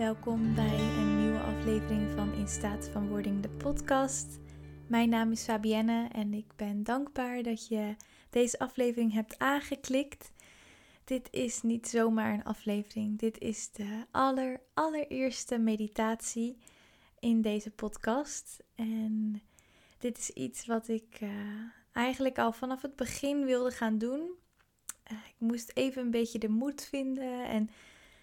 Welkom bij een nieuwe aflevering van In Staat van Wording, de podcast. Mijn naam is Fabienne en ik ben dankbaar dat je deze aflevering hebt aangeklikt. Dit is niet zomaar een aflevering, dit is de aller, allereerste meditatie in deze podcast. En dit is iets wat ik uh, eigenlijk al vanaf het begin wilde gaan doen. Uh, ik moest even een beetje de moed vinden en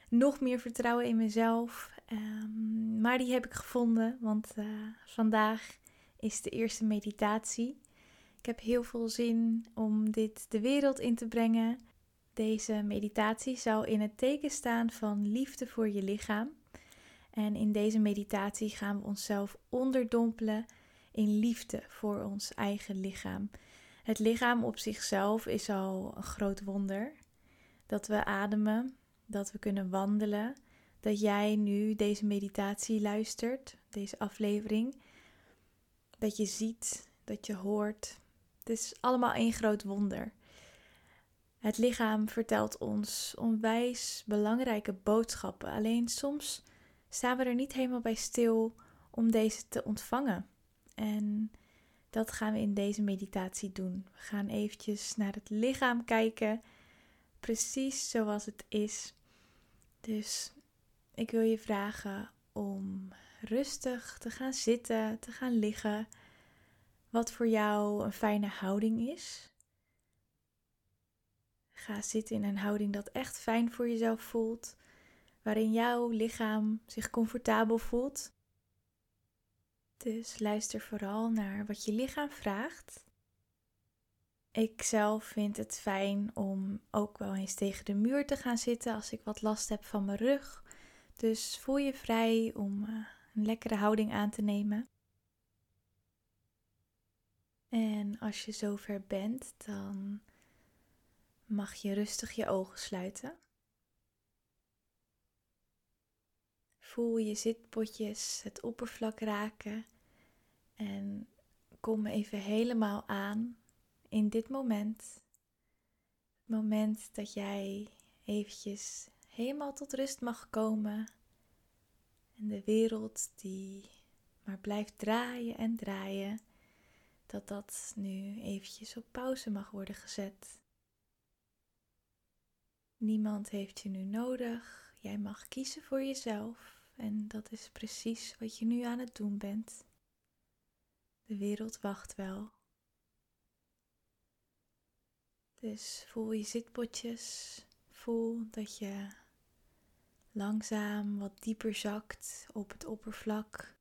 nog meer vertrouwen in mezelf. Um, maar die heb ik gevonden, want uh, vandaag is de eerste meditatie. Ik heb heel veel zin om dit de wereld in te brengen. Deze meditatie zal in het teken staan van liefde voor je lichaam. En in deze meditatie gaan we onszelf onderdompelen in liefde voor ons eigen lichaam. Het lichaam op zichzelf is al een groot wonder. Dat we ademen, dat we kunnen wandelen, dat jij nu deze meditatie luistert, deze aflevering. Dat je ziet, dat je hoort. Het is allemaal één groot wonder. Het lichaam vertelt ons onwijs belangrijke boodschappen. Alleen soms staan we er niet helemaal bij stil om deze te ontvangen. En dat gaan we in deze meditatie doen. We gaan eventjes naar het lichaam kijken, precies zoals het is. Dus ik wil je vragen om rustig te gaan zitten, te gaan liggen. Wat voor jou een fijne houding is. Ga zitten in een houding dat echt fijn voor jezelf voelt, waarin jouw lichaam zich comfortabel voelt. Dus luister vooral naar wat je lichaam vraagt. Ik zelf vind het fijn om ook wel eens tegen de muur te gaan zitten als ik wat last heb van mijn rug. Dus voel je vrij om uh, een lekkere houding aan te nemen. En als je zover bent, dan mag je rustig je ogen sluiten. Voel je zitpotjes het oppervlak raken en kom even helemaal aan in dit moment. Het moment dat jij eventjes helemaal tot rust mag komen. En de wereld die maar blijft draaien en draaien, dat dat nu eventjes op pauze mag worden gezet. Niemand heeft je nu nodig. Jij mag kiezen voor jezelf. En dat is precies wat je nu aan het doen bent. De wereld wacht wel. Dus voel je zitpotjes. Voel dat je langzaam wat dieper zakt op het oppervlak.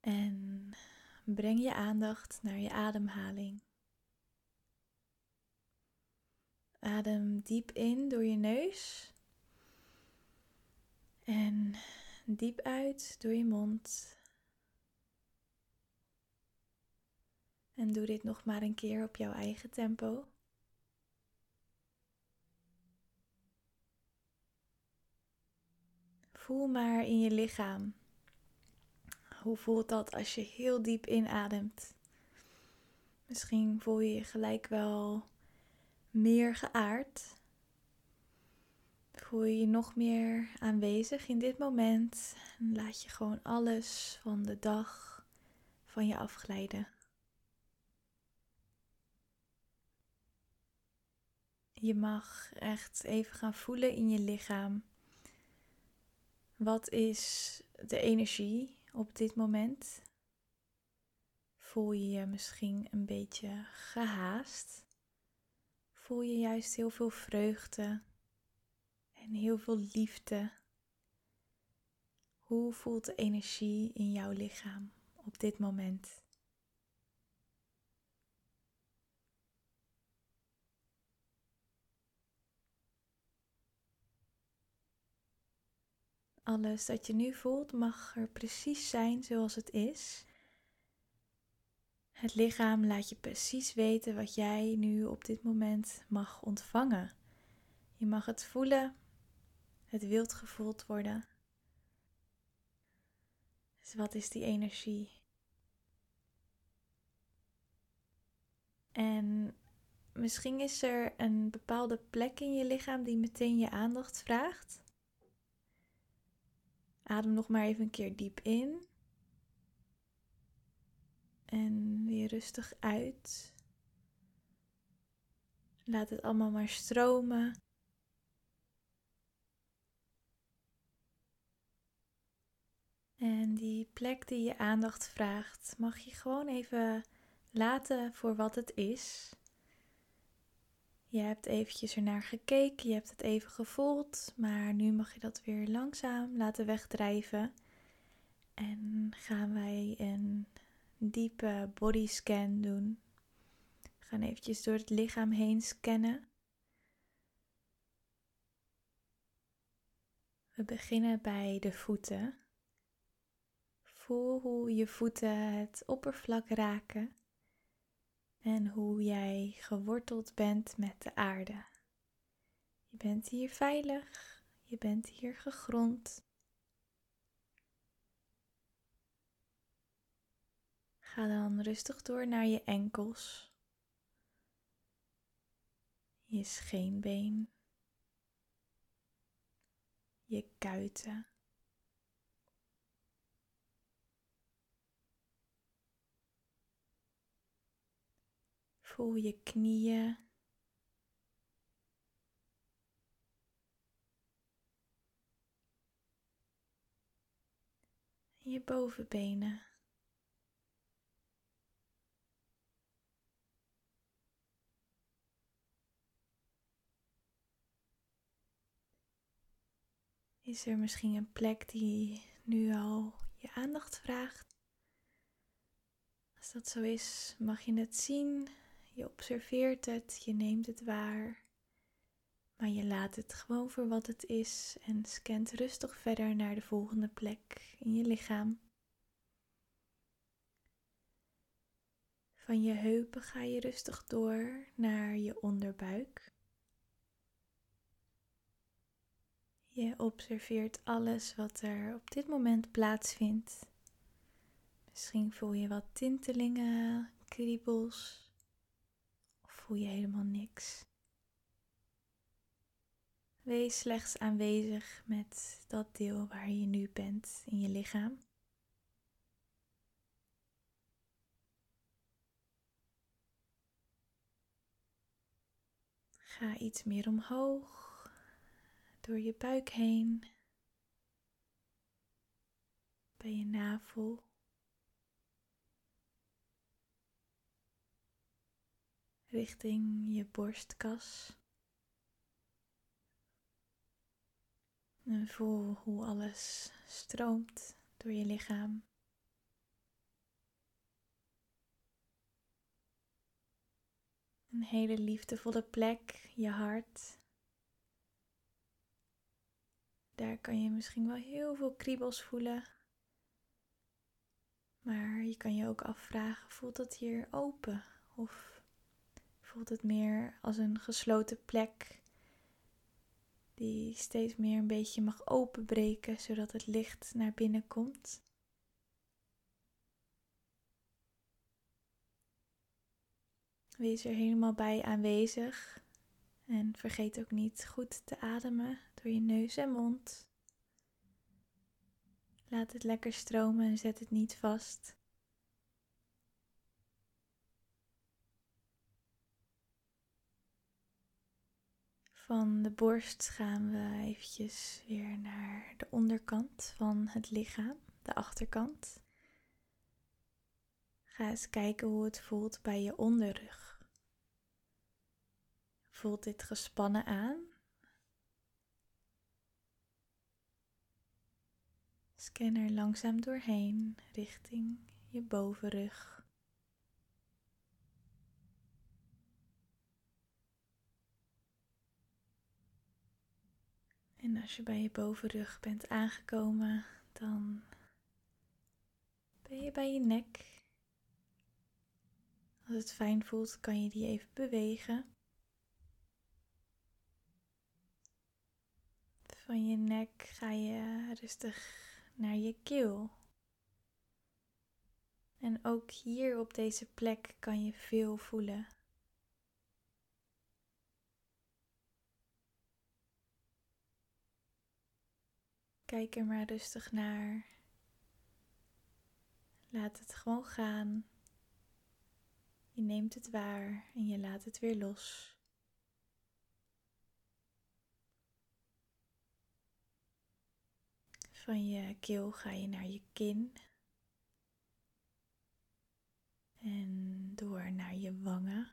En breng je aandacht naar je ademhaling. Adem diep in door je neus. En diep uit door je mond. En doe dit nog maar een keer op jouw eigen tempo. Voel maar in je lichaam. Hoe voelt dat als je heel diep inademt? Misschien voel je je gelijk wel meer geaard. Voel je je nog meer aanwezig in dit moment en laat je gewoon alles van de dag van je afglijden. Je mag echt even gaan voelen in je lichaam. Wat is de energie op dit moment? Voel je je misschien een beetje gehaast? Voel je juist heel veel vreugde en heel veel liefde? Hoe voelt de energie in jouw lichaam op dit moment? Alles dat je nu voelt mag er precies zijn zoals het is. Het lichaam laat je precies weten wat jij nu op dit moment mag ontvangen. Je mag het voelen, het wilt gevoeld worden. Dus wat is die energie? En misschien is er een bepaalde plek in je lichaam die meteen je aandacht vraagt. Adem nog maar even een keer diep in. En weer rustig uit. Laat het allemaal maar stromen. En die plek die je aandacht vraagt, mag je gewoon even laten voor wat het is. Je hebt eventjes ernaar gekeken, je hebt het even gevoeld, maar nu mag je dat weer langzaam laten wegdrijven. En gaan wij een diepe bodyscan doen. We gaan eventjes door het lichaam heen scannen. We beginnen bij de voeten. Voel hoe je voeten het oppervlak raken en hoe jij geworteld bent met de aarde. Je bent hier veilig, je bent hier gegrond. Ga dan rustig door naar je enkels, je scheenbeen, je kuiten. Voel je knieën. Je bovenbenen. Is er misschien een plek die nu al je aandacht vraagt? Als dat zo is, mag je het zien je observeert het, je neemt het waar, maar je laat het gewoon voor wat het is en scant rustig verder naar de volgende plek in je lichaam. Van je heupen ga je rustig door naar je onderbuik. Je observeert alles wat er op dit moment plaatsvindt. Misschien voel je wat tintelingen, kriebels voel je helemaal niks. Wees slechts aanwezig met dat deel waar je nu bent in je lichaam. Ga iets meer omhoog, door je buik heen, bij je navel. Richting je borstkas. En voel hoe alles stroomt door je lichaam. Een hele liefdevolle plek, je hart. Daar kan je misschien wel heel veel kriebels voelen. Maar je kan je ook afvragen, voelt dat hier open of voelt het meer als een gesloten plek die steeds meer een beetje mag openbreken zodat het licht naar binnen komt. Wees er helemaal bij aanwezig en vergeet ook niet goed te ademen door je neus en mond. Laat het lekker stromen en zet het niet vast. Van de borst gaan we eventjes weer naar de onderkant van het lichaam, de achterkant. Ga eens kijken hoe het voelt bij je onderrug. Voelt dit gespannen aan? Scan er langzaam doorheen richting je bovenrug. En als je bij je bovenrug bent aangekomen, dan ben je bij je nek. Als het fijn voelt, kan je die even bewegen. Van je nek ga je rustig naar je keel. En ook hier op deze plek kan je veel voelen. Kijk er maar rustig naar. Laat het gewoon gaan. Je neemt het waar en je laat het weer los. Van je keel ga je naar je kin. En door naar je wangen.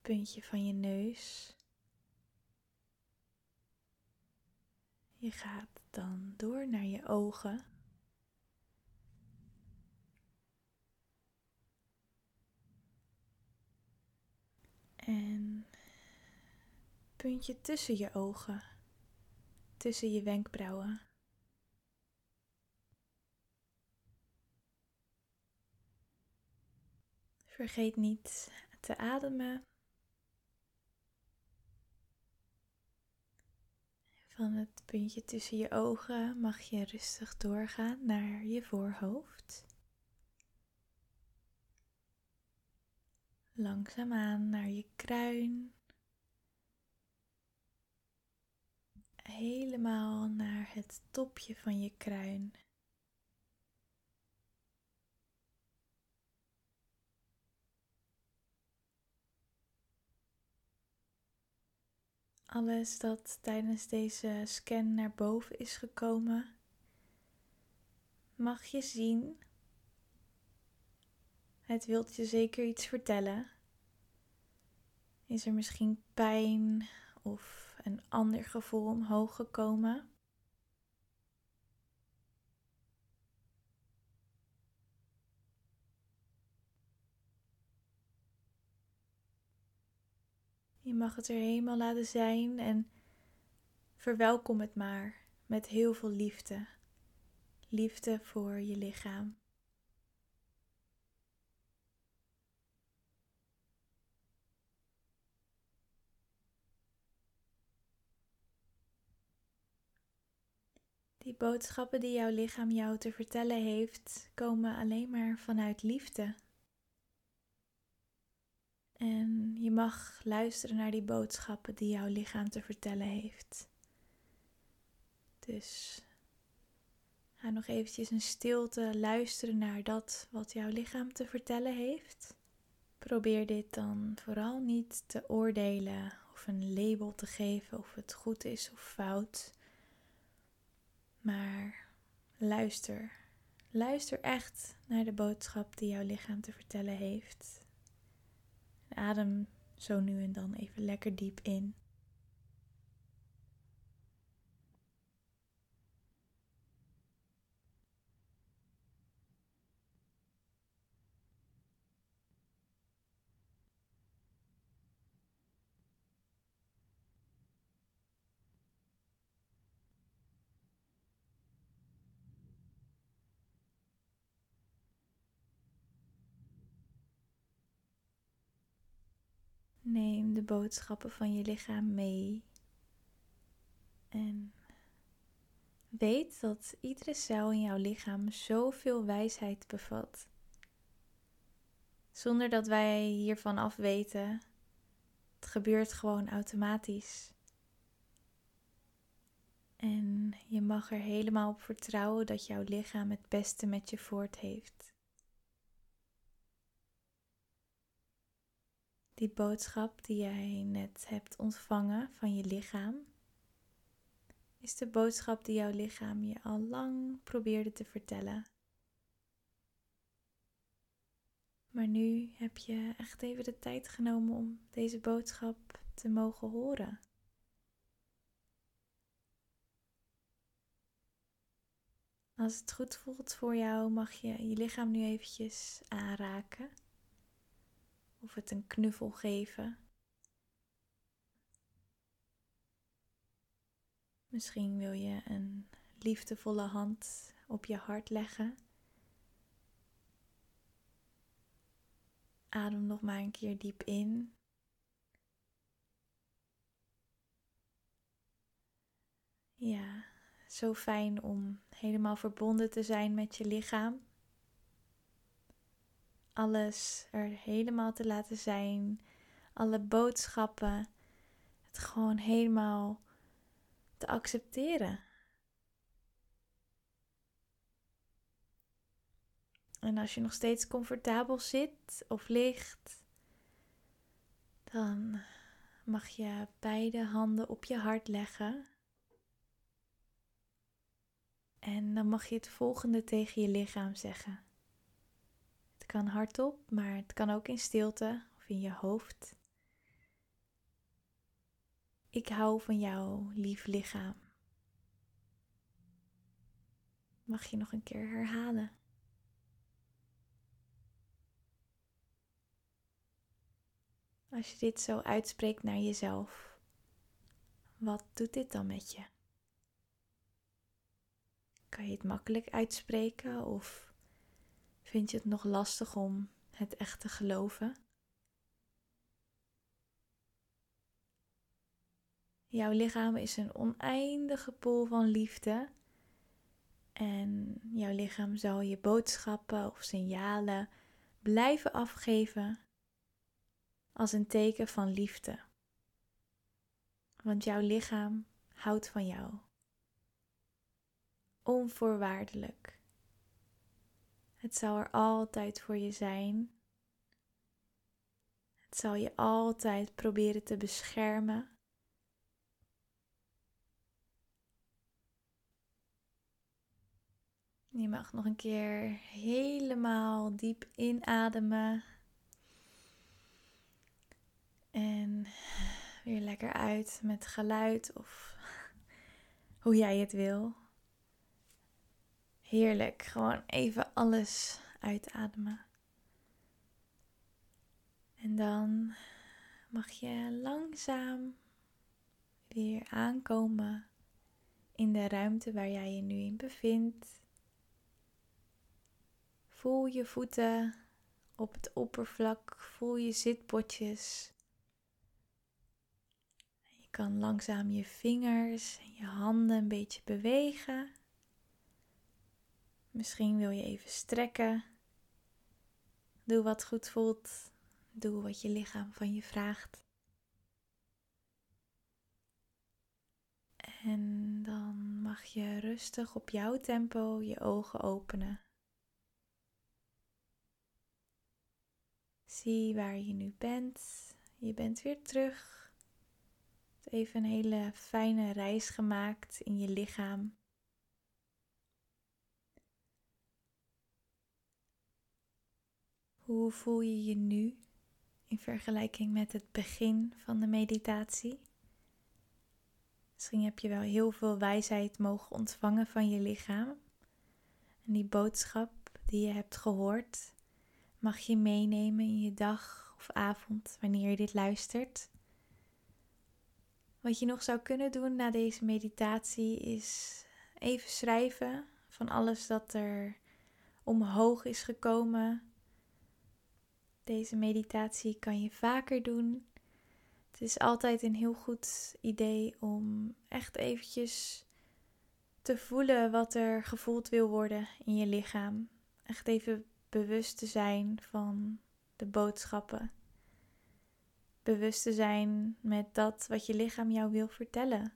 Puntje van je neus. Je gaat dan door naar je ogen. En puntje tussen je ogen, tussen je wenkbrauwen. Vergeet niet te ademen. Van het puntje tussen je ogen mag je rustig doorgaan naar je voorhoofd. Langzaamaan naar je kruin. Helemaal naar het topje van je kruin. Alles dat tijdens deze scan naar boven is gekomen, mag je zien. Het wilt je zeker iets vertellen. Is er misschien pijn of een ander gevoel omhoog gekomen? Je mag het er helemaal laten zijn en verwelkom het maar met heel veel liefde. Liefde voor je lichaam. Die boodschappen die jouw lichaam jou te vertellen heeft, komen alleen maar vanuit liefde. En je mag luisteren naar die boodschappen die jouw lichaam te vertellen heeft. Dus ga nog eventjes in stilte luisteren naar dat wat jouw lichaam te vertellen heeft. Probeer dit dan vooral niet te oordelen of een label te geven of het goed is of fout. Maar luister. Luister echt naar de boodschap die jouw lichaam te vertellen heeft. Adem zo nu en dan even lekker diep in. Neem de boodschappen van je lichaam mee. En weet dat iedere cel in jouw lichaam zoveel wijsheid bevat. Zonder dat wij hiervan afweten. Het gebeurt gewoon automatisch. En je mag er helemaal op vertrouwen dat jouw lichaam het beste met je voort heeft. Die boodschap die jij net hebt ontvangen van je lichaam, is de boodschap die jouw lichaam je al lang probeerde te vertellen. Maar nu heb je echt even de tijd genomen om deze boodschap te mogen horen. Als het goed voelt voor jou, mag je je lichaam nu eventjes aanraken of het een knuffel geven. Misschien wil je een liefdevolle hand op je hart leggen. Adem nog maar een keer diep in. Ja, zo fijn om helemaal verbonden te zijn met je lichaam alles er helemaal te laten zijn, alle boodschappen, het gewoon helemaal te accepteren. En als je nog steeds comfortabel zit of ligt, dan mag je beide handen op je hart leggen. En dan mag je het volgende tegen je lichaam zeggen. Kan hardop, maar het kan ook in stilte of in je hoofd. Ik hou van jou, lief lichaam. Mag je nog een keer herhalen? Als je dit zo uitspreekt naar jezelf, wat doet dit dan met je? Kan je het makkelijk uitspreken of vind je het nog lastig om het echt te geloven? Jouw lichaam is een oneindige pool van liefde. En jouw lichaam zal je boodschappen of signalen blijven afgeven als een teken van liefde. Want jouw lichaam houdt van jou. Onvoorwaardelijk. Het zal er altijd voor je zijn. Het zal je altijd proberen te beschermen. Je mag nog een keer helemaal diep inademen. En weer lekker uit met geluid of hoe jij het wil. Heerlijk, gewoon even alles uitademen. En dan mag je langzaam weer aankomen in de ruimte waar jij je nu in bevindt. Voel je voeten op het oppervlak, voel je zitpotjes. Je kan langzaam je vingers en je handen een beetje bewegen. Misschien wil je even strekken. Doe wat goed voelt. Doe wat je lichaam van je vraagt. En dan mag je rustig op jouw tempo je ogen openen. Zie waar je nu bent. Je bent weer terug. Even een hele fijne reis gemaakt in je lichaam. Hoe voel je je nu in vergelijking met het begin van de meditatie? Misschien heb je wel heel veel wijsheid mogen ontvangen van je lichaam. En die boodschap die je hebt gehoord, mag je meenemen in je dag of avond wanneer je dit luistert. Wat je nog zou kunnen doen na deze meditatie is even schrijven van alles dat er omhoog is gekomen deze meditatie kan je vaker doen. Het is altijd een heel goed idee om echt eventjes te voelen wat er gevoeld wil worden in je lichaam. Echt even bewust te zijn van de boodschappen. Bewust te zijn met dat wat je lichaam jou wil vertellen.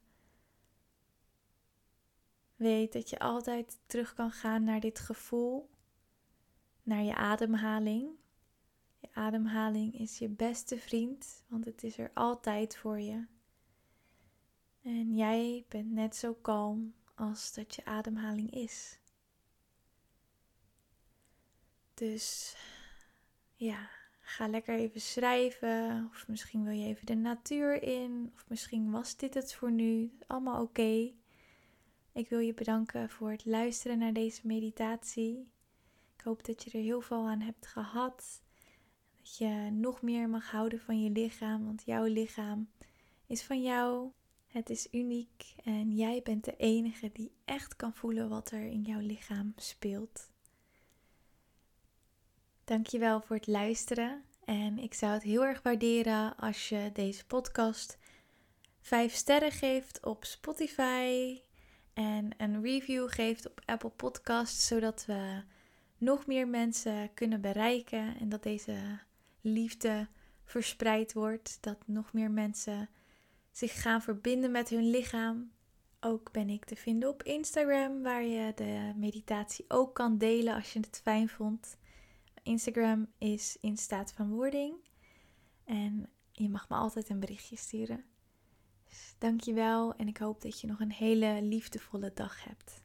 Weet dat je altijd terug kan gaan naar dit gevoel, naar je ademhaling. Ademhaling is je beste vriend, want het is er altijd voor je. En jij bent net zo kalm als dat je ademhaling is. Dus ja, ga lekker even schrijven. Of misschien wil je even de natuur in. Of misschien was dit het voor nu. Allemaal oké. Ik wil je bedanken voor het luisteren naar deze meditatie. Ik hoop dat je er heel veel aan hebt gehad. Dat je nog meer mag houden van je lichaam, want jouw lichaam is van jou. Het is uniek en jij bent de enige die echt kan voelen wat er in jouw lichaam speelt. Dankjewel voor het luisteren en ik zou het heel erg waarderen als je deze podcast 5 sterren geeft op Spotify en een review geeft op Apple Podcasts, zodat we nog meer mensen kunnen bereiken en dat deze liefde verspreid wordt. Dat nog meer mensen zich gaan verbinden met hun lichaam. ook ben ik te vinden op Instagram, waar je de meditatie ook kan delen als je het fijn vond. Instagram is in staat van wording. En je mag me altijd een berichtje sturen. Dus dankjewel en ik hoop dat je nog een hele liefdevolle dag hebt.